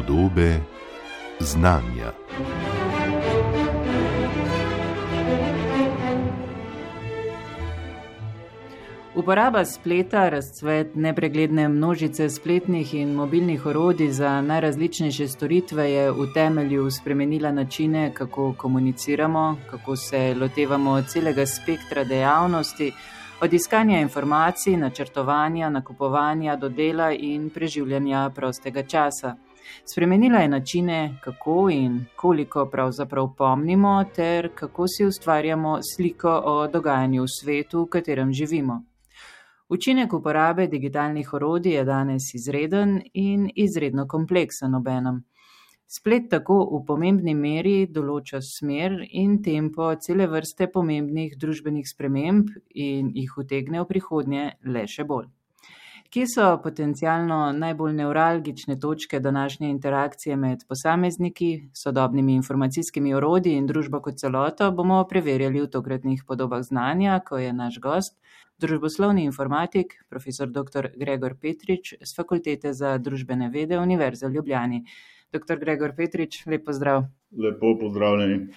Podobe znanja. Uporaba spleta, razcvet nepregledne množice spletnih in mobilnih orodij za najrazličnejše storitve je v temelju spremenila načine, kako komuniciramo, kako se lotevamo celega spektra dejavnosti, od iskanja informacij, načrtovanja, nakupovanja do dela in preživljanja prostega časa. Spremenila je načine, kako in koliko pravzaprav pomnimo, ter kako si ustvarjamo sliko o dogajanju v svetu, v katerem živimo. Učinek uporabe digitalnih orodij je danes izreden in izredno kompleksen obenem. Splet tako v pomembni meri določa smer in tempo cele vrste pomembnih družbenih sprememb in jih utegne v prihodnje le še bolj. Kje so potencialno najbolj nevralgične točke današnje interakcije med posamezniki, sodobnimi informacijskimi orodji in družbo kot celoto, bomo preverjali v tokratnih podobah znanja, ko je naš gost, družboslovni informatik, profesor dr. Gregor Petrič z Fakultete za družbene vede Univerze v Ljubljani. Dr. Gregor Petrič, lep pozdrav. Lepo pozdravljeni.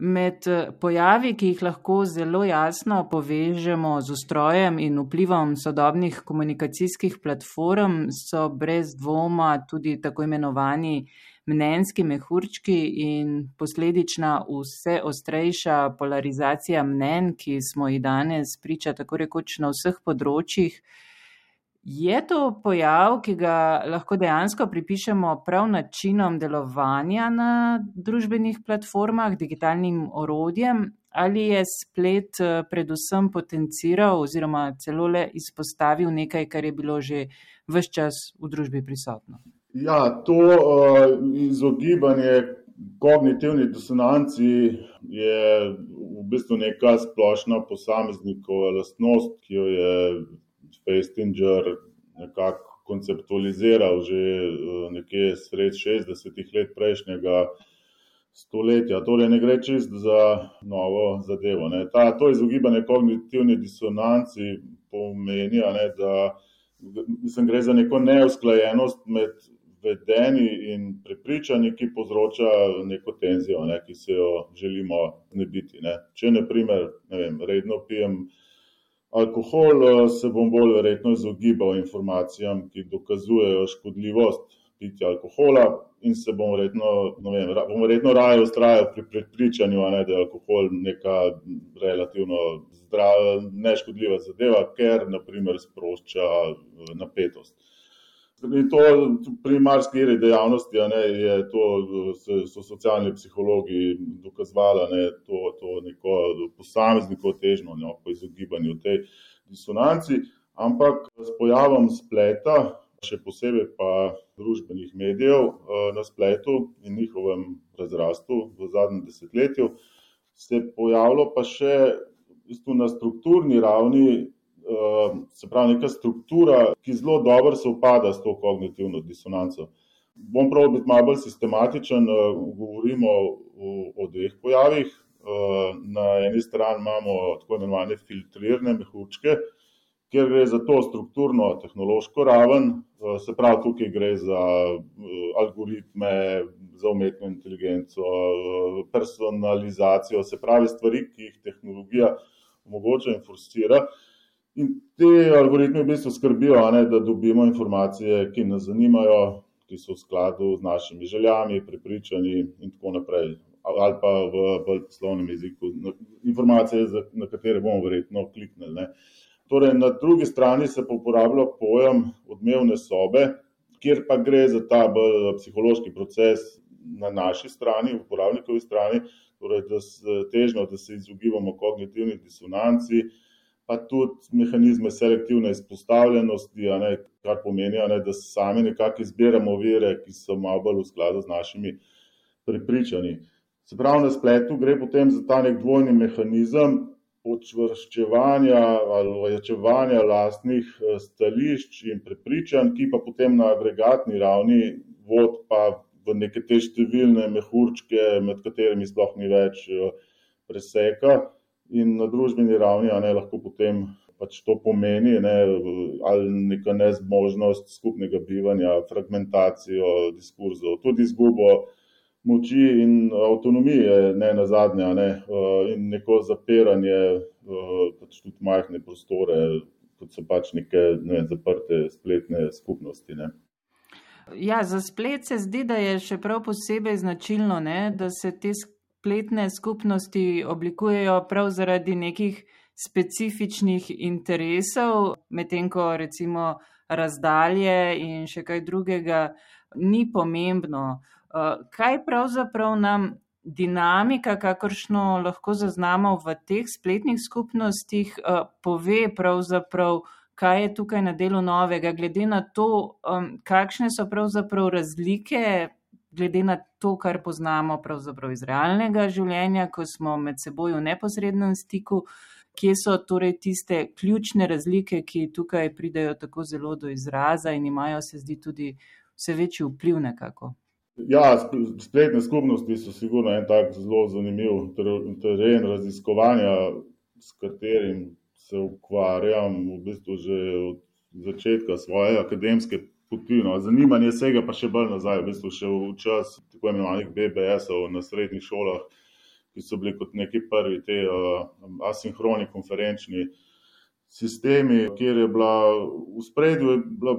Med pojavi, ki jih lahko zelo jasno povežemo z ustrojem in vplivom sodobnih komunikacijskih platform, so brez dvoma tudi tako imenovani mnenjski mehurčki in posledična vse ostrejša polarizacija mnen, ki smo jih danes priča tako rekoč na vseh področjih. Je to pojav, ki ga lahko dejansko pripišemo prav načinom delovanja na družbenih platformah, digitalnim orodjem, ali je splet predvsem potenciral oziroma celo le izpostavil nekaj, kar je bilo že vse čas v družbi prisotno? Ja, to uh, izogibanje kognitivni disonanci je v bistvu neka splošna posameznikova lastnost, ki jo je Festinger nekako konceptualiziral že eh, nekje sred 60-ih let prejšnjega stoletja. Torej, ne gre čist za novo zadevo. Ne. Ta, to izogibanje kognitivni disonanci pomeni, ne, da mislim, gre za neko neusklajenost med vedeni in prepričanji, ki povzroča neko tenzijo, ne, ki se jo želimo znebiti. Ne. Če, na primer, ne vem, redno pijem alkohol, se bom bolj verjetno izogibal informacijam, ki dokazujejo škodljivost pitja alkohola, in se bom verjetno, vem, bom verjetno raje ustrajal pri prepričanju, ne, da je alkohol neka relativno neškodljiva zadeva, ker naprimer sprošča eh, napetost. In to pri marsikateri dejavnosti ne, to, so socialni psihologi dokazovali, da to, to neko posamezniko težno no, po izogibanju tej disonanci, ampak s pojavom spleta, še posebej pa družbenih medijev na spletu in njihovem razrastu v zadnjem desetletju, se je pojavilo pa še na strukturni ravni se pravi, neka struktura, ki zelo dobro se upada s to kognitivno disonanco. Bom prav biti malo bolj sistematičen, eh, govorimo o, o dveh pojavih. Ehm, na eni strani imamo tako imenovane filtrirane mehurčke, kjer gre za to strukturno tehnološko raven, eh, se pravi, tukaj gre za eh, algoritme, za umetno inteligenco, personalizacijo, se pravi, stvari, ki jih tehnologija omogoča in forsira. In ti algoritmi v bistvu skrbijo, ne, da dobimo informacije, ki nas zanimajo, ki so v skladu z našimi željami, prepričanji in tako naprej. Ali pa v bolj poslovnem jeziku, informacije, na katere bomo verjetno kliknili. Ne. Torej, na drugi strani se pa uporablja pojem odmevne sobe, kjer pa gre za ta bolj psihološki proces na naši strani, uporabnikovi strani, torej, da se težno, da se izogibamo kognitivni disonanci pa tudi mehanizme selektivne izpostavljenosti, ne, kar pomeni, ne, da sami nekako izbiramo vire, ki so malo bolj v skladu z našimi prepričanji. Se pravi, na spletu gre potem za ta nek dvojni mehanizem počvrščevanja ali ojačevanja lastnih eh, stališč in prepričanj, ki pa potem na agregatni ravni vod pa v neke te številne mehurčke, med katerimi sploh ni več eh, preseka in na družbeni ravni ne, lahko potem pač to pomeni, ne, ali neka nezmožnost skupnega bivanja, fragmentacijo diskurzov, tudi izgubo moči in avtonomije, ne na zadnje, ne, in neko zapiranje pač tudi majhne prostore, kot so pač neke ne zaprte spletne skupnosti. Ne. Ja, za splet se zdi, da je še prav posebej značilno, ne, da se te spletne skupnosti oblikujejo prav zaradi nekih specifičnih interesov, medtem ko recimo razdalje in še kaj drugega ni pomembno. Kaj pravzaprav nam dinamika, kakršno lahko zaznamo v teh spletnih skupnostih, pove pravzaprav, kaj je tukaj na delu novega, glede na to, kakšne so pravzaprav razlike, glede na to, kar poznamo iz realnega življenja, ko smo med seboj v neposrednem stiku, kje so torej tiste ključne razlike, ki tukaj pridejo tako zelo do izraza in imajo, se zdi, tudi vse večji vpliv nekako. Ja, spletne skupnosti so sigurno en tak zelo zanimiv teren raziskovanja, s katerim se ukvarjam v bistvu že od začetka svoje akademske poti, no, zanimanje sega pa še bolj nazaj, v bistvu še v čas tako imenovanih BBS-ov na srednjih šolah, ki so bili kot neki prvi te asinhroni konferenčni sistemi, kjer je bila v spredju, je bila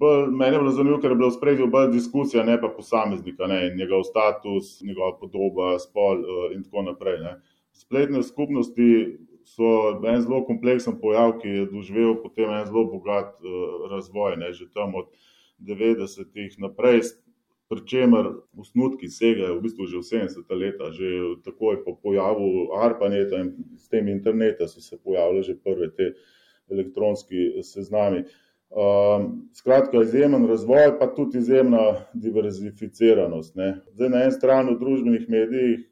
bolj, meni je bilo zanimivo, ker je bila v spredju bolj diskusija, ne pa posameznika, ne, njegov status, njegova podoba, spol in tako naprej, ne. Spletne skupnosti so en zelo kompleksen pojav, ki je doživel potem en zelo bogat razvoj, ne, že tam od devetdesetih naprej, pri čemer osnutki segajo v bistvu že v sedemdeseta leta, že takoj po pojavu Arpaneta in s tem interneta so se pojavile že prve te elektronski seznami. skratka, izjemen razvoj pa tudi izjemna diverzificiranost, ne. Zdaj na eni strani v družbenih medijih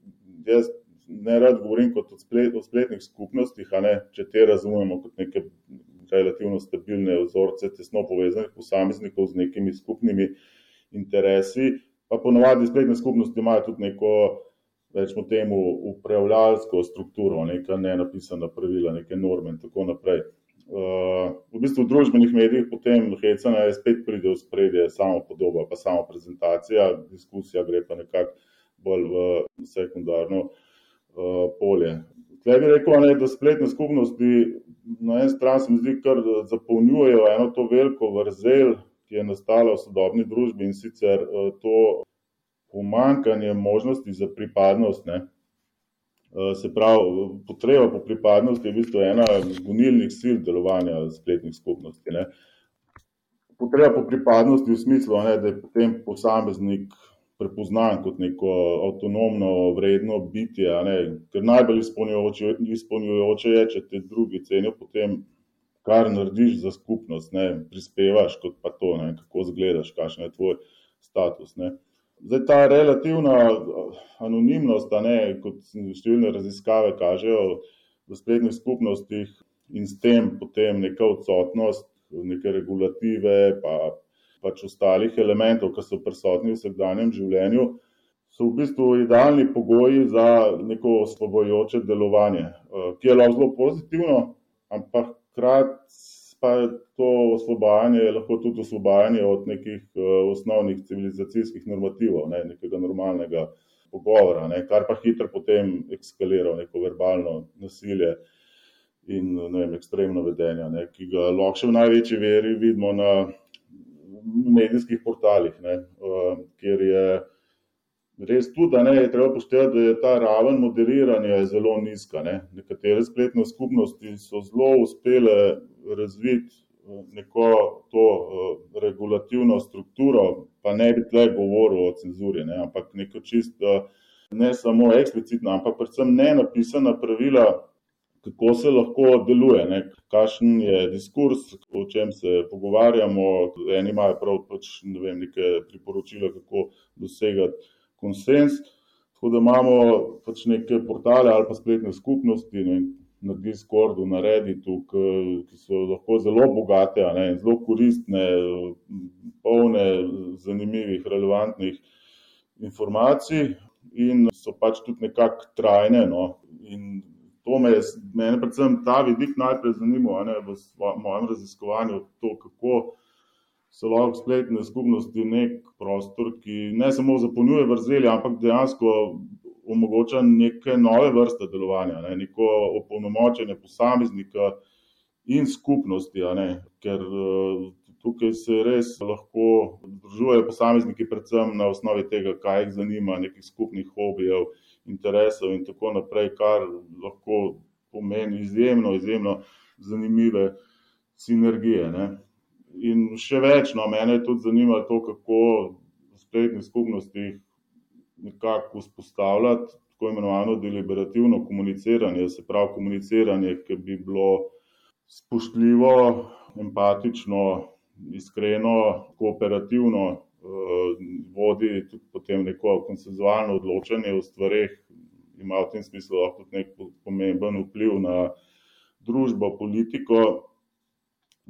jaz nerad govorim kot o o spletnih skupnostih, ne, če te razumemo kot neke relativno stabilne vzorce tesno povezanih posameznikov z nekimi skupnimi interesi, pa ponavadi spletne skupnosti imajo tudi neko, recimo temu, upravljalsko strukturo, neka nenapisana pravila, neke norme in tako naprej. v bistvu v družbenih medijih potem hecanje spet pride v ospredje, samopodoba pa samoprezentacija, diskusija gre pa nekako bolj v sekundarno polje. Tule bi rekel, ne, da spletne skupnosti na eni strani se mi zdi, kar zapolnjujejo eno to veliko vrzel, ki je nastala v sodobni družbi, in sicer to pomanjkanje možnosti za pripadnost, ne. se pravi, potreba po pripadnosti je v bistvu ena gonilnih sil delovanja spletnih skupnosti, ne. Potreba po pripadnosti v smislu, ne, da je potem posameznik prepoznan kot neko avtonomno, vredno bitje, ne, ker najbolj izpolnjujoče, je, če te drugi cenijo po tem, kar narediš za skupnost, ne, prispevaš kot pa to, ne, kako izgledaš, kakšen je tvoj status, ne. Zdaj ta relativna anonimnost, ne, kot številne raziskave kažejo, v spletnih skupnostih in s tem potem neka odsotnost neke regulative pa pač ostalih elementov, ki so prisotni v vsakdanjem življenju, so v bistvu idealni pogoji za neko osvobajajoče delovanje, ki je lahko zelo pozitivno, ampak hkrati pa je to osvobajanje lahko tudi osvobajanje od nekih osnovnih civilizacijskih normativov, ne, nekega normalnega pogovora, ne, kar pa hitro potem eskalira v neko verbalno nasilje in, ne vem, ekstremno vedenje, ne, ki ga lahko še v največji meri vidimo na medijskih portalih, ne, kjer je res tudi, a ne, je treba upoštevati, da je ta raven moderiranja zelo nizka, ne. Nekatere spletne skupnosti so zelo uspele razviti neko to regulativno strukturo, pa ne bi tule govoril o cenzuri, ne, ampak neko čisto ne samo eksplicitna, ampak predvsem nenapisana pravila, kako se lahko deluje, ne, kakšen je diskurz, o čem se pogovarjamo, eni imajo prav pač, ne vem, neka priporočila, kako dosegati konsenz, tako da imamo pač neke portale ali pa spletne skupnosti, ne, na Discordu, na Redditu, ki so lahko zelo bogate, ne, in zelo koristne, polne zanimivih, relevantnih informacij in so pač tudi nekako trajne, no, in to me je, mene predvsem ta vidik najprej zanimal ne, v mojem raziskovanju, to, kako so lahko spletne skupnosti nek prostor, ki ne samo zapolnjuje vrzeli, ampak dejansko omogoča neke nove vrste delovanja, ne, neko opolnomočenje posameznika in skupnosti, ker tukaj se res lahko združujejo posamezniki, predvsem na osnovi tega, kaj jih zanima, nekih skupnih hobijev, interesov in tako naprej, kar lahko pomeni izjemno, izjemno zanimive sinergije. Ne. In še več, no, mene tudi zanimalo to, kako v spletnih skupnostih nekako vzpostavljati tako imenovano deliberativno komuniciranje, se pravi komuniciranje, ki bi bilo spoštljivo, empatično, iskreno, kooperativno, vodi tudi potem neko konsenzualno odločanje o stvareh, ima v tem smislu lahko nek pomemben vpliv na družbo, politiko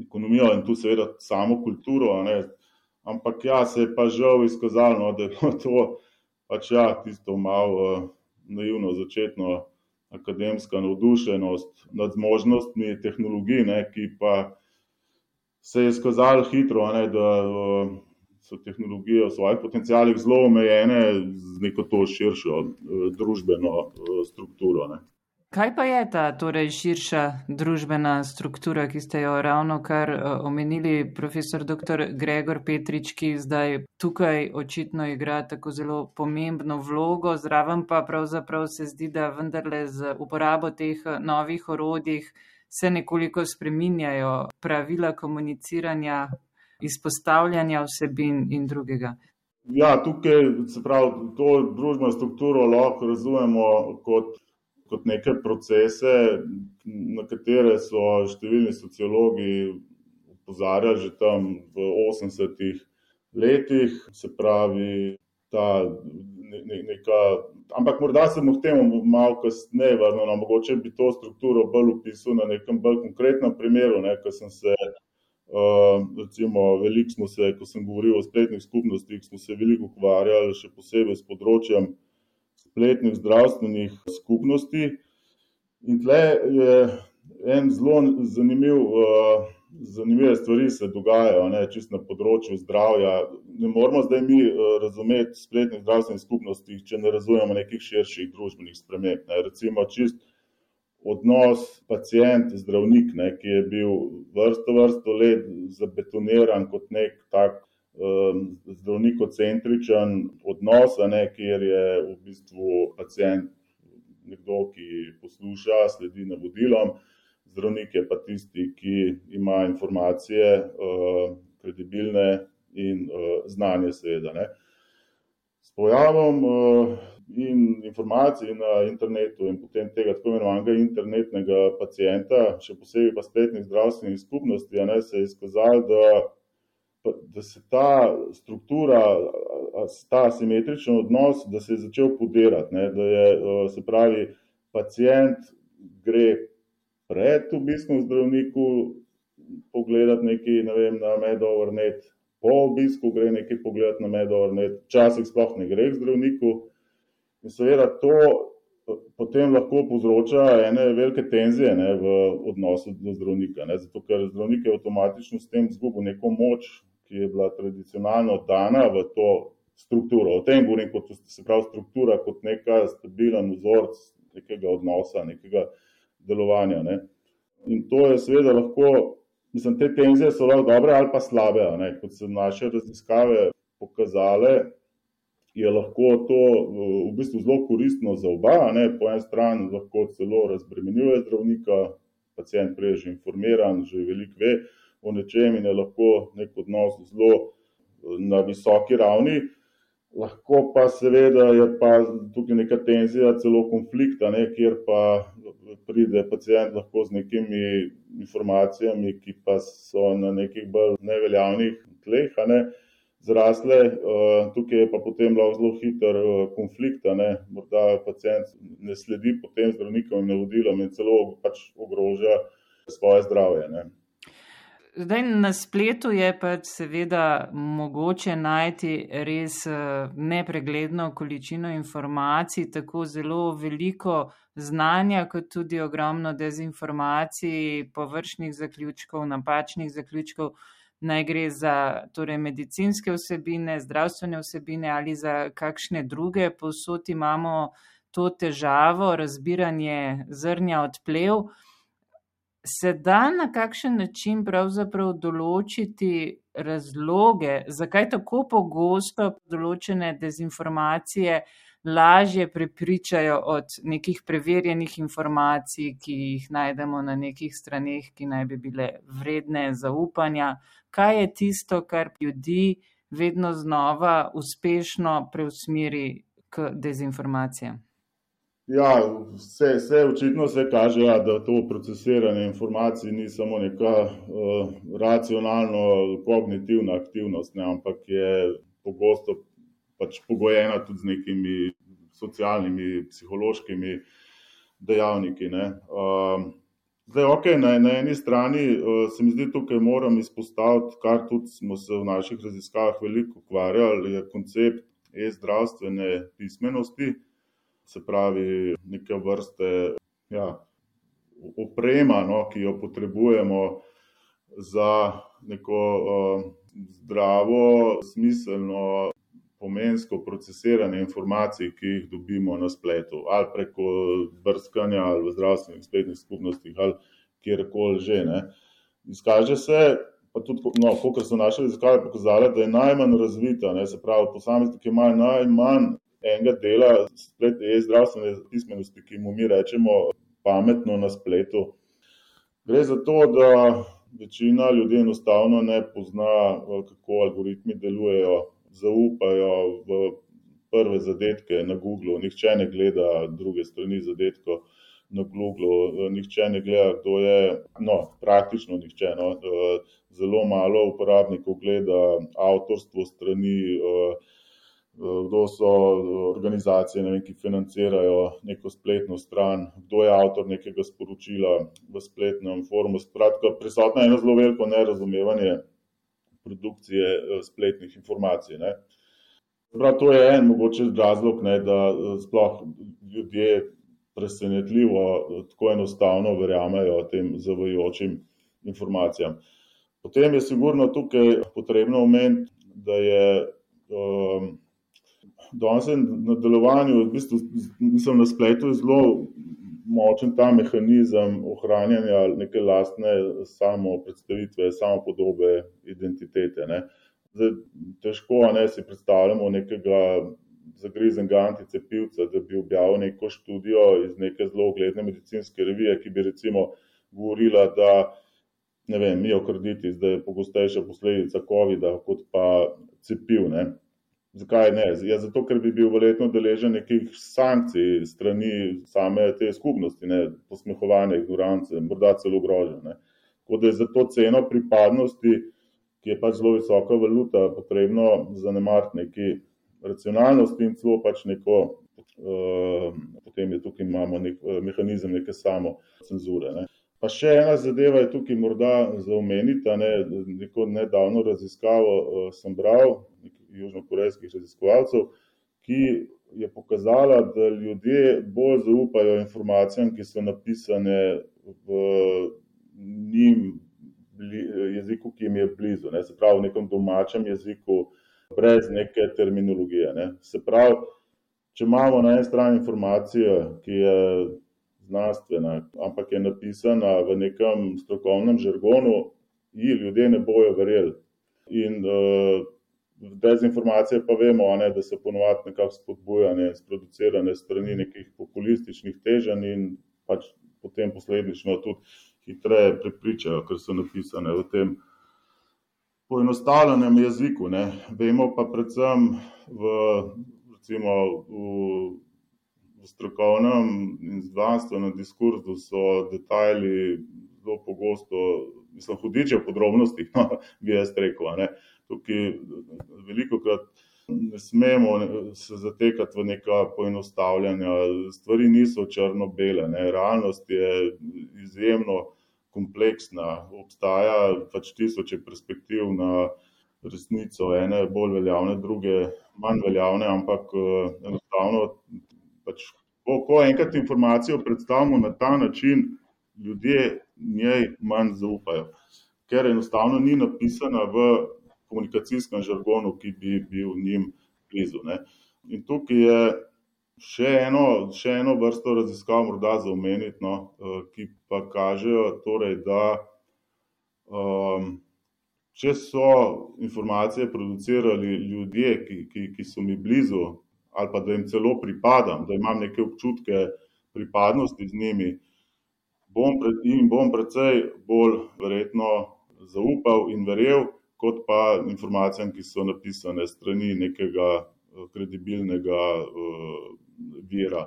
ekonomijo in tu seveda samo kulturo. Ampak ja, se je pa žal izkazalo, no, da je to pač ja, tisto malo naivno začetno akademska navdušenost nad zmožnostmi tehnologij, ne, ki pa se je izkazalo hitro, ne, da so tehnologije v svojih potencijalih zelo omejene z neko to širšo družbeno strukturo. Ne. Kaj pa je ta torej, širša družbena struktura, ki ste jo ravno kar omenili, profesor dr. Gregor Petrič, ki zdaj tukaj očitno igra tako zelo pomembno vlogo, zraven pa pravzaprav se zdi, da vendarle z uporabo teh novih orodjih se nekoliko spreminjajo pravila komuniciranja, izpostavljanja vsebin in drugega. Ja, tukaj se pravi, to družbeno strukturo lahko razumemo kot kot neke procese, na katere so številni sociologi opozarjali že tam v 80-ih letih, se pravi, ta ne, neka. Ampak morda se mu k temu malo kasneje vrnil, no, mogoče bi to strukturo bolj opisal na nekem bolj konkretnem primeru, ne, ko sem se. Uh, recimo, veliko smo se, ko sem govoril o spletnih skupnostih, smo se veliko ukvarjali, še posebej s področjem spletnih zdravstvenih skupnosti. In tle je en zelo zanimiv, uh, zanimive stvari se dogajajo, ne, čist na področju zdravja. Ne moramo zdaj mi uh, razumeti spletnih zdravstvenih skupnosti, če ne razumemo nekih širših družbenih sprememb. Ne. Recimo čist odnos pacient-zdravnik, ki je bil vrsto, vrsto let zabetoniran kot nek tak Um, zdravnikocentričen odnos, ne, kjer je v bistvu pacijent nekdo, ki posluša, sledi navodilom, zdravnik je pa tisti, ki ima informacije, uh, kredibilne in uh, znanje, seveda. Ne. Pojavom uh, in informacij na internetu in potem tega tako imenovanega internetnega pacijenta, še posebej pa spletnih zdravstvenih skupnosti, ne, se je izkazalo, da da se ta struktura, ta asimetričen odnos, da se je začel podirati, ne, da je, se pravi, pacijent gre pred obiskom zdravniku pogledati nekaj, ne vem, na medovrnet, po obisku gre nekaj pogledati na medovrnet, včasih sploh ne gre k zdravniku in seveda to potem lahko povzroča ene velike tenzije ne, v odnosu do zdravnika, ne, zato ker zdravnik je avtomatično s tem zgubil neko moč, ki je bila tradicionalno dana v to strukturo. O tem govorim, kot se pravi struktura, kot neka stabilen vzorc nekega odnosa, nekega delovanja. Ne. In to je seveda lahko, mislim, te tenzije so lahko dobre ali pa slabe. Ne. Kot so naše raziskave pokazale, je lahko to v bistvu zelo koristno za oba. Ne. Po eni strani lahko celo razbremenjuje zdravnika, pacijent prej že informiran, že veliko ve o nečem in je lahko nek odnos zelo na visoki ravni. Lahko pa seveda je pa tukaj neka tenzija, celo konflikt, ne, kjer pa pride pacijent lahko z nekimi informacijami, ki pa so na nekih bolj neveljavnih tleh, ne, zrasle. Eh, tukaj je pa potem lahko zelo hiter eh, konflikt, ne, morda pacijent ne sledi potem zdravnikovim navodilom in celo pač ogroža svoje zdravje. Ne. Zdaj, na spletu je pač seveda mogoče najti res eh, nepregledno količino informacij, tako zelo veliko znanja, kot tudi ogromno dezinformacij, površnih zaključkov, napačnih zaključkov, naj gre za torej, medicinske vsebine, zdravstvene vsebine ali za kakšne druge. Posod imamo to težavo, razbiranje zrnja od plev se da na kakšen način pravzaprav določiti razloge, zakaj tako pogosto določene dezinformacije lažje prepričajo od nekih preverjenih informacij, ki jih najdemo na nekih straneh, ki naj bi bile vredne zaupanja. Kaj je tisto, kar ljudi vedno znova uspešno preusmeri k dezinformacijam? Ja, vse, vse očitno se kaže, ja, da to procesiranje informacij ni samo neka uh, racionalno-kognitivna aktivnost, ne, ampak je pogosto pač pogojena tudi z nekimi socialnimi, psihološkimi dejavniki. Uh, zdaj, ok, na, na eni strani uh, se mi zdi tukaj moram izpostaviti, kar tudi smo se v naših raziskavah veliko ukvarjali, je koncept e-zdravstvene pismenosti se pravi, neke vrste ja, oprema, no, ki jo potrebujemo za neko uh, zdravo, smiselno, pomensko procesiranje informacij, ki jih dobimo na spletu, ali preko brskanja, ali v zdravstvenih spletnih skupnostih, ali kjerkoli že. Ne. Izkaže se, pa tudi, no, kot so naše raziskave pokazale, da je najmanj razvita, ne, se pravi, posamezniki imajo najmanj enega dela e-zdravstvene pismenosti, ki mu mi rečemo pametno na spletu. Gre za to, da večina ljudi enostavno ne pozna, kako algoritmi delujejo, zaupajo v prve zadetke na Google, nihče ne gleda druge strani zadetkov. Na Google, nihče ne gleda, kdo je, no, praktično nihče. No, zelo malo uporabnikov gleda avtorstvo strani, kdo so organizacije, vem, ki financirajo neko spletno stran, kdo je avtor nekega sporočila v spletnem forumu. Skratka, prisotno je eno zelo veliko nerazumevanje produkcije eh, spletnih informacij. Ne. Prav to je en mogoče razlog, ne, da eh, sploh ljudje presenetljivo eh, tako enostavno verjamejo tem zavajočim informacijam. Potem je sigurno tukaj potrebno omeniti, da je um, danes na delovanju, v bistvu, mislim, na spletu je zelo močen ta mehanizem ohranjanja neke lastne samo predstavitve, samo podobe, identitete. Ne. Zdaj, težko ne, si predstavljamo nekega zagrizenega anticepivca, da bi objavil neko študijo iz neke zelo ugledne medicinske revije, ki bi recimo govorila, da ne vem, miokarditis, da je pogostejša posledica COVID-a kot pa cepiv. Ne. Zakaj ne? Ja, zato, ker bi bil verjetno deležen nekih sankcij strani same te skupnosti, ne? posmehovanja, ignorance, morda celo grožnje. Tako da je za to ceno pripadnosti, ki je pač zelo visoka valuta, potrebno zanemariti neki racionalnosti in celo pač neko, uh, potem je tukaj imamo nek uh, mehanizem neke samo cenzure. Ne? Pa še ena zadeva je tukaj morda za omeniti, ne, neko nedavno raziskavo uh, sem bral, južnokorejskih raziskovalcev, ki je pokazala, da ljudje bolj zaupajo informacijam, ki so napisane v njim jeziku, ki jim je blizu, ne? se pravi v nekem domačem jeziku, brez neke terminologije. Ne? Se pravi, če imamo na eni strani informacijo, ki je znanstvena, ampak je napisana v nekem strokovnem žargonu, ji ljudje ne bojo verjeli. In uh, dezinformacije pa vemo, ne, da so ponovadi nekako spodbujane, sproducirane strani nekih populističnih teženj in pač potem posledično tudi hitreje prepričajo, ker so napisane v tem poenostavljenem jeziku. Ne. Vemo pa predvsem v, recimo, v, v strokovnem in znanstvenem diskurzu so detajli zelo pogosto, mislim, hudiče v podrobnostih, no, bi jaz rekel. Ne tukaj veliko krat ne smemo se zatekati v neka poenostavljanja. Stvari niso črno-bele, realnost je izjemno kompleksna. Obstaja pač tisoče perspektiv na resnico, ene bolj veljavne, druge manj veljavne, ampak enostavno, pač, ko, ko enkrat informacijo predstavimo na ta način, ljudje njej manj zaupajo, ker enostavno ni napisana v komunikacijskem žargonu, ki bi bil njim blizu. Ne. In tukaj je še eno, še eno vrsto raziskav morda za omeniti, no, ki pa kažejo torej, da um, če so informacije producirali ljudje, ki, ki, ki so mi blizu, ali pa da jim celo pripadam, da imam neke občutke pripadnosti z njimi, bom pred, jim bom precej bolj verjetno zaupal in verjel, kot pa informacijam, ki so napisane strani nekega kredibilnega uh, vira.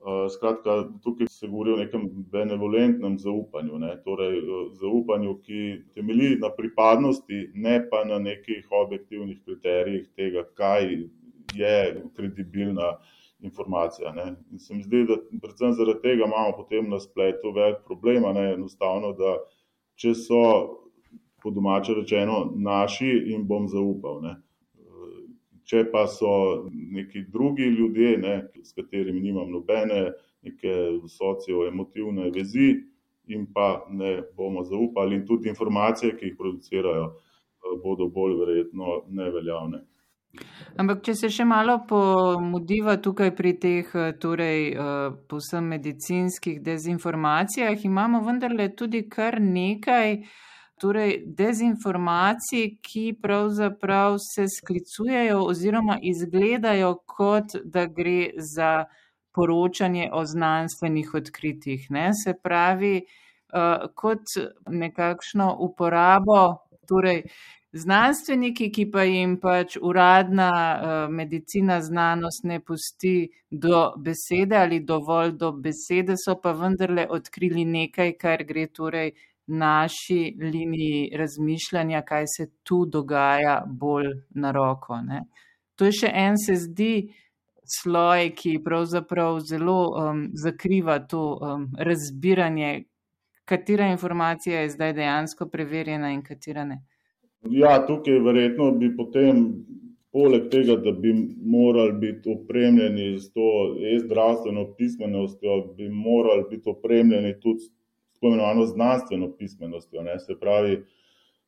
Uh, skratka, tukaj se govori o nekem benevolentnem zaupanju, ne? torej zaupanju, ki temelji na pripadnosti, ne pa na nekih objektivnih kriterijih tega, kaj je kredibilna informacija. Ne? In se mi zdi, da predvsem zaradi tega imamo potem na spletu velik problem, ne enostavno, da če so po domače rečeno naši, jim bom zaupal. Ne? Če pa so neki drugi ljudje, ne, s katerimi nimam nobene neke socioemotivne vezi, jim pa ne bomo zaupali, in tudi informacije, ki jih producirajo, bodo bolj verjetno neveljavne. Ampak, če se še malo pomudiva tukaj pri teh, torej, povsem medicinskih dezinformacijah, imamo vendarle tudi kar nekaj torej dezinformacij, ki pravzaprav se sklicujejo oziroma izgledajo, kot da gre za poročanje o znanstvenih odkritjih. Ne? Se pravi, kot nekakšno uporabo, torej znanstveniki, ki pa jim pač uradna medicina, znanost ne pusti do besede ali dovolj do besede, so pa vendarle odkrili nekaj, kar gre torej naši liniji razmišljanja, kaj se tu dogaja, bolj na roko. Ne. To je še en, se zdi, sloj, ki pravzaprav zelo um, zakriva to um, razbiranje, katera informacija je zdaj dejansko preverjena in katera ne. Ja, tukaj verjetno bi potem, poleg tega, da bi morali biti opremljeni s to e-zdravstveno pismenostjo, bi morali biti opremljeni tudi tako imenovano znanstveno pismenostjo, ne, se pravi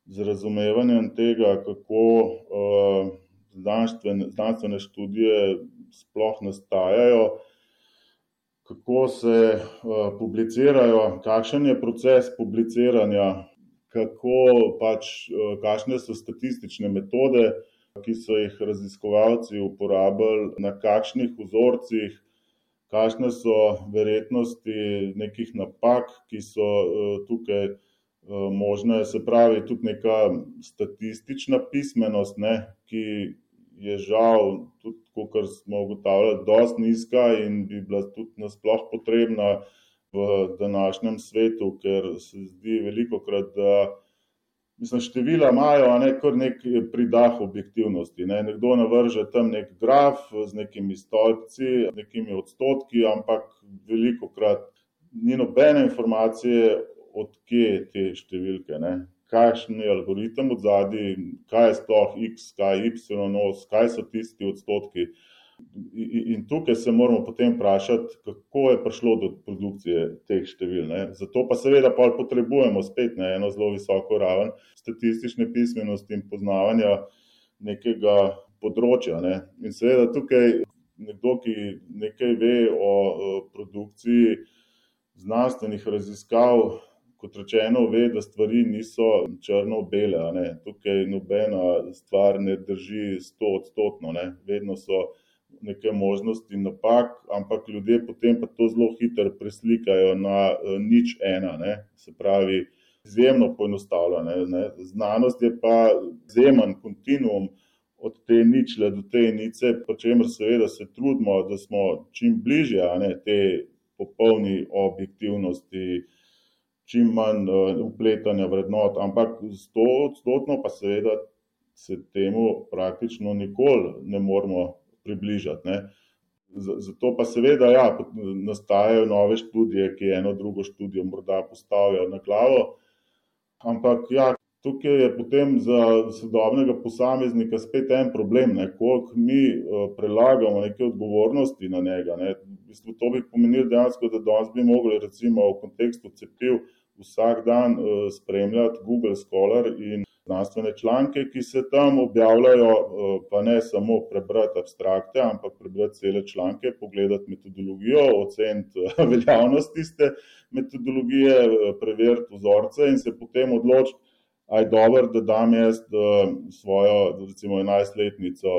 z razumevanjem tega, kako uh, znanstvene, znanstvene študije sploh nastajajo, kako se uh, publicirajo, kakšen je proces publiciranja, kako pač, uh, kakšne so statistične metode, ki so jih raziskovalci uporabili, na kakšnih vzorcih kakšne so verjetnosti nekih napak, ki so tukaj možne, se pravi, tudi neka statistična pismenost, ne, ki je žal, tudi, kot smo ugotavljali, dosti nizka in bi bila tudi nasploh potrebna v današnjem svetu, ker se zdi veliko krat, da Mislim, števila imajo ne, kar nek pridah objektivnosti. Ne. Nekdo navrže tam nek graf z nekimi stolpci, z nekimi odstotki, ampak veliko krat ni nobene informacije, odkje te številke. Ne. Kakšen je algoritem od zadaj, kaj je sploh x, kaj je y, nos, kaj so tisti odstotki. In tukaj se moramo potem vprašati, kako je prišlo do produkcije teh števil. Ne. Zato pa seveda pa potrebujemo spet ne, eno zelo visoko raven statistične pismenosti in poznavanja nekega področja. Ne. In seveda tukaj nekdo, ki nekaj ve o produkciji znanstvenih raziskav, kot rečeno, ve, da stvari niso črno-bele. Tukaj nobena stvar ne drži sto odstotno, vedno so neke možnosti napak, ampak ljudje potem pa to zelo hitro preslikajo na nič ena, ne? se pravi, izjemno poenostavljeno. Znanost je pa izjemen kontinuum od te ničle do te enice, po čemer seveda se trudimo, da smo čim bližje ne, te popolni objektivnosti, čim manj upletanja vrednot, ampak sto odstotno pa seveda se temu praktično nikoli ne moremo približati. Ne. Zato pa seveda ja, nastajajo nove študije, ki eno drugo študijo morda postavijo na glavo. Ampak ja, tukaj je potem za sodobnega posameznika spet en problem, koliko mi uh, prelagamo neke odgovornosti na njega. Ne. V bistvu to bi pomenilo dejansko, da danes bi mogli recimo v kontekstu cepiv vsak dan uh, spremljati Google Scholar in znanstvene članke, ki se tam objavljajo, uh, pa ne samo prebrati abstrakte, ampak prebrati cele članke, pogledati metodologijo, oceniti uh, veljavnost tiste metodologije, uh, preveriti vzorce in se potem odločiti, aj dobro, da dam jaz svojo, recimo, enajstletnico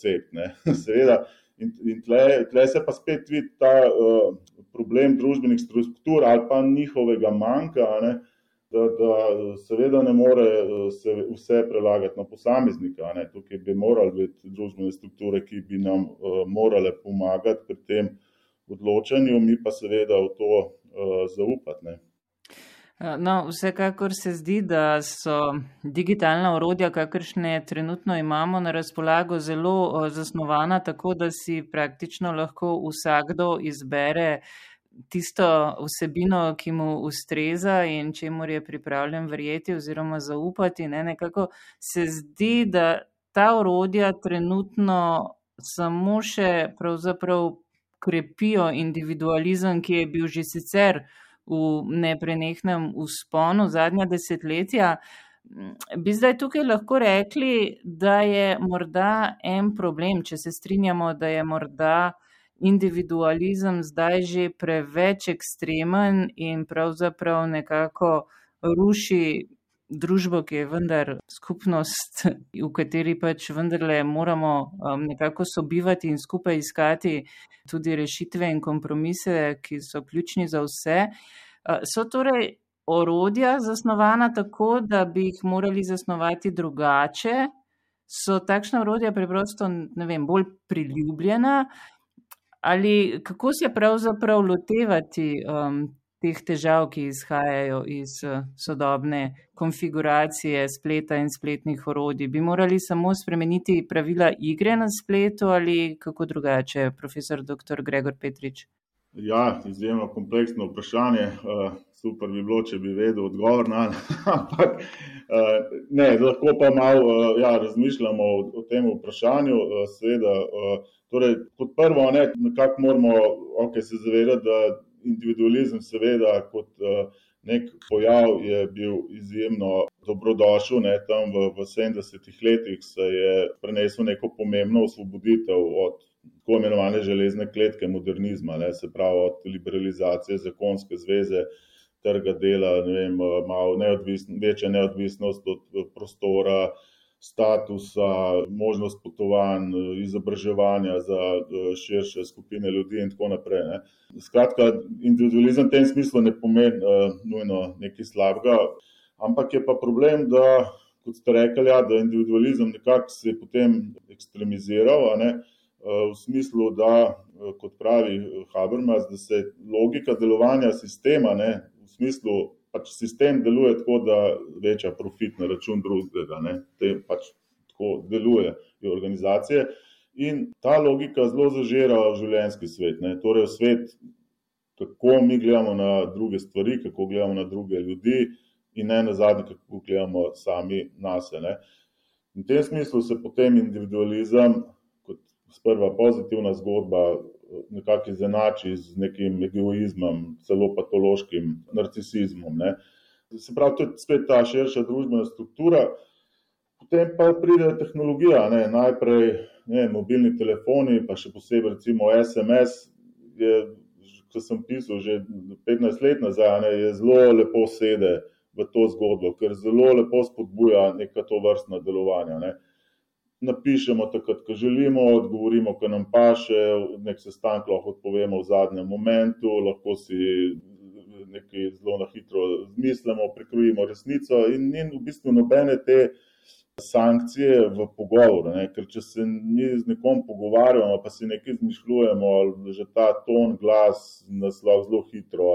cep. Seveda, in, in tle, tle se pa spet vidi ta uh, problem družbenih struktur ali pa njihovega manjka, ne? Da, da seveda ne more se vse prelagati na posameznika. Ne? Tukaj bi morali biti družbene strukture, ki bi nam uh, morale pomagati pri tem odločanju, mi pa seveda v to uh, zaupati. No, vsekakor se zdi, da so digitalna orodja, kakršne trenutno imamo na razpolago, zelo zasnovana tako, da si praktično lahko vsakdo izbere tisto vsebino, ki mu ustreza in čemu je pripravljen verjeti oziroma zaupati. Ne? Nekako se zdi, da ta orodja trenutno samo še pravzaprav krepijo individualizem, ki je bil že sicer v neprenehnem usponu zadnja desetletja. Bi zdaj tukaj lahko rekli, da je morda en problem, če se strinjamo, da je morda individualizem zdaj že preveč ekstremen in pravzaprav nekako ruši družbo, ki je vendar skupnost, v kateri pač vendarle moramo um, nekako sobivati in skupaj iskati tudi rešitve in kompromise, ki so ključni za vse. Uh, so torej orodja zasnovana tako, da bi jih morali zasnovati drugače? So takšna orodja preprosto, ne vem, bolj priljubljena? Ali kako se pravzaprav lotevati um, teh težav, ki izhajajo iz eh, sodobne konfiguracije spleta in spletnih orodij. Bi morali samo spremeniti pravila igre na spletu ali kako drugače, profesor dr. Gregor Petrič? Ja, izjemno kompleksno vprašanje. Super bi bilo, če bi vedel odgovor na to. Ampak uh, ne, lahko pa malo uh, ja, razmišljamo o, o tem vprašanju. Seveda, uh, torej, kot prvo, ne, nekako moramo okay, se zavedati, da individualizem, seveda, kot nek pojav, je bil izjemno dobrodošel. Ne, tam v, v 70-ih letih se je prenesel neko pomembno osvoboditev od tako imenovane železne kletke modernizma, ne, se pravi od liberalizacije zakonske zveze. Trga dela, ne vem, malo neodvisno, večja neodvisnost od prostora, uh, statusa, možnost potovanj, izobraževanja za širše skupine ljudi in tako naprej. Ne. Skratka, individualizem v tem smislu ne pomeni uh, nujno nekaj slabega, ampak je pa problem, da, kot ste rekli, ja, da individualizem nekako se je potem ekstremiziral, ne, v smislu, da, kot pravi Habermas, da se logika delovanja sistema, ne, v smislu pač sistem deluje tako, da veča profit na račun drugega. Te pač tako delujejo organizacije. In ta logika zelo zažira življenjski svet, ne? torej svet, kako mi gledamo na druge stvari, kako gledamo na druge ljudi, in ne na zadnje, kako gledamo sami na sebe. V tem smislu se potem individualizem, kot sprva pozitivna zgodba, nekako izenači z nekim egoizmom, celo patološkim narcisizmom. Ne. Se pravi, to je spet ta širša družbena struktura. Potem pa pride tehnologija, ne. najprej ne, mobilni telefoni, pa še posebej recimo SMS. Je, ko sem pisal že 15 let nazaj, ne, je zelo lepo sede v to zgodbo, ker zelo lepo spodbuja neka to vrstna delovanja. Ne napišemo takrat, ko želimo, odgovorimo, ko nam paše, nek sestanek lahko odpovemo v zadnjem momentu, lahko si nekaj zelo na hitro zmislimo, prekrojimo resnico in ni v bistvu nobene te sankcije v pogovoru. Ne? Ker če se mi z nekom pogovarjamo, pa si nekaj izmišljujemo, že ta ton, glas nas lahko zelo hitro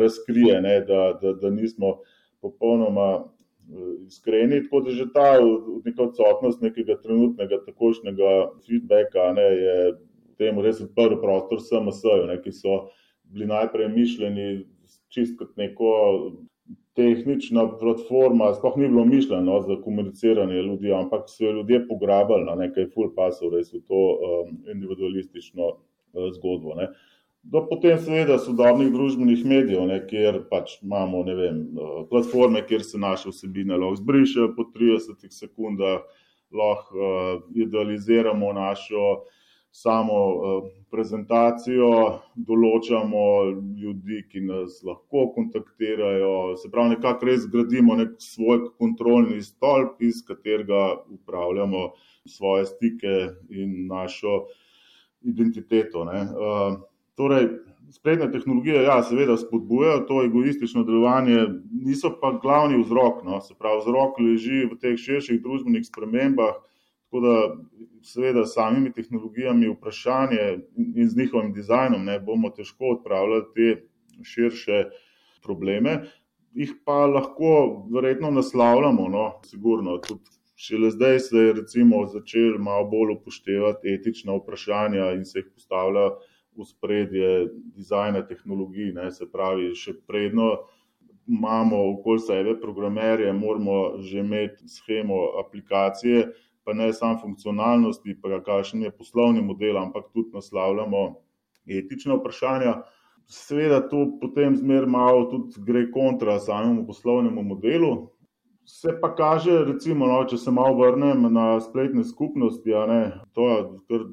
razkrije, ne? da, da, da nismo popolnoma iskreni, tako da že ta neka odsotnost nekega trenutnega takošnjega feedbacka ne, je potem res odprl prostor SMS-ju, ki so bili najprej mišljeni čist kot neko tehnična platforma, sploh ni bilo mišljeno za komuniciranje ljudi, ampak so jo ljudje pograbili na nekaj full pasov, res v to um, individualistično uh, zgodbo. Ne. Do potem seveda sodobnih družbenih medijev, ne, kjer pač imamo vem, uh, platforme, kjer se naše vsebine lahko zbrišejo po 30 sekundah, lahko uh, idealiziramo našo samo uh, prezentacijo, določamo ljudi, ki nas lahko kontaktirajo. Se pravi, nekako res gradimo nek svoj kontrolni stolp, iz katerega upravljamo svoje stike in našo identiteto. Uh, torej, sprednje tehnologije, ja, seveda, spodbujajo to egoistično delovanje, niso pa glavni vzrok. No? Se pravi, vzrok leži v teh širših družbenih spremembah. Tako da seveda s samimi tehnologijami vprašanje in z njihovim dizajnom ne bomo težko odpravljali te širše probleme, jih pa lahko verjetno naslavljamo, no, sigurno. Tudi šele zdaj se je recimo začel malo bolj upoštevati etična vprašanja in se jih postavlja v spredje dizajna tehnologij, ne, se pravi, še predno. Imamo okoli sebe programerje, moramo že imeti schemo aplikacije, pa ne samo funkcionalnosti, pa kakšen je poslovni model, ampak tudi naslavljamo etične vprašanja. Seveda, to potem zmeraj malo tudi gre kontra samemu poslovnemu modelu. Se pa kaže, recimo, no, če se malo vrnem na spletne skupnosti, ne, to je kar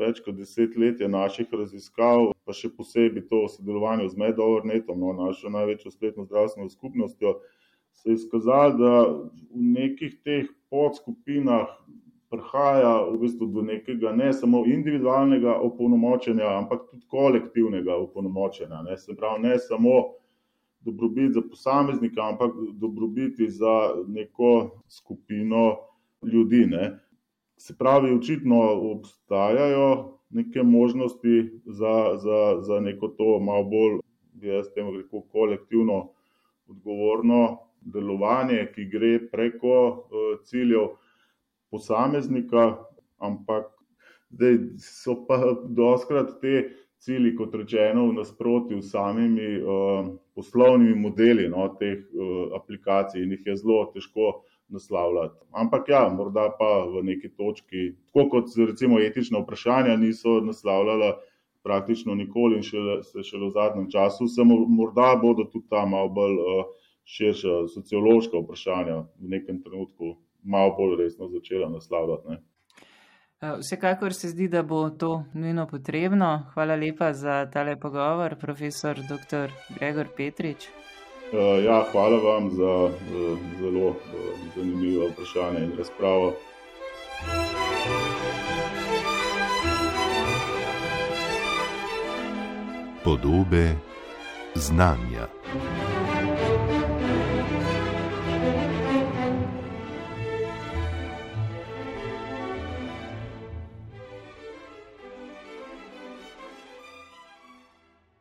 več kot desetletje naših raziskav, pa še posebej to sodelovanje z Medovrnetom, no, našo največjo spletno zdravstveno skupnostjo se je izkazalo, da v nekih teh podskupinah prihaja v bistvu do nekega ne samo individualnega opolnomočenja, ampak tudi kolektivnega opolnomočenja. Ne. Se pravi, ne samo dobrobit za posameznika, ampak dobrobiti za neko skupino ljudi. Ne. Se pravi, očitno obstajajo neke možnosti za, za, za neko to malo bolj, jaz temu rekel, kolektivno odgovorno delovanje, ki gre preko uh, ciljev posameznika, ampak zdaj so pa doskrat te cilji, kot rečeno, v nasprotju s samimi uh, poslovnimi modeli no, teh uh, aplikacij in jih je zelo težko naslavljati. Ampak ja, morda pa v neki točki, tako kot recimo etična vprašanja niso naslavljala. Praktično nikoli in šele, šele v zadnjem času, samo morda bodo tudi tam malo bolj uh, širša sociološka vprašanja v nekem trenutku malo bolj resno začela naslavljati. Ne. Eh, vsekakor se zdi, da bo to nujno potrebno. Hvala lepa za tale pogovor, profesor dr. Gregor Petrič. Eh, ja, hvala vam za eh, zelo zanimivo vprašanje in razpravo. Podobe znanja.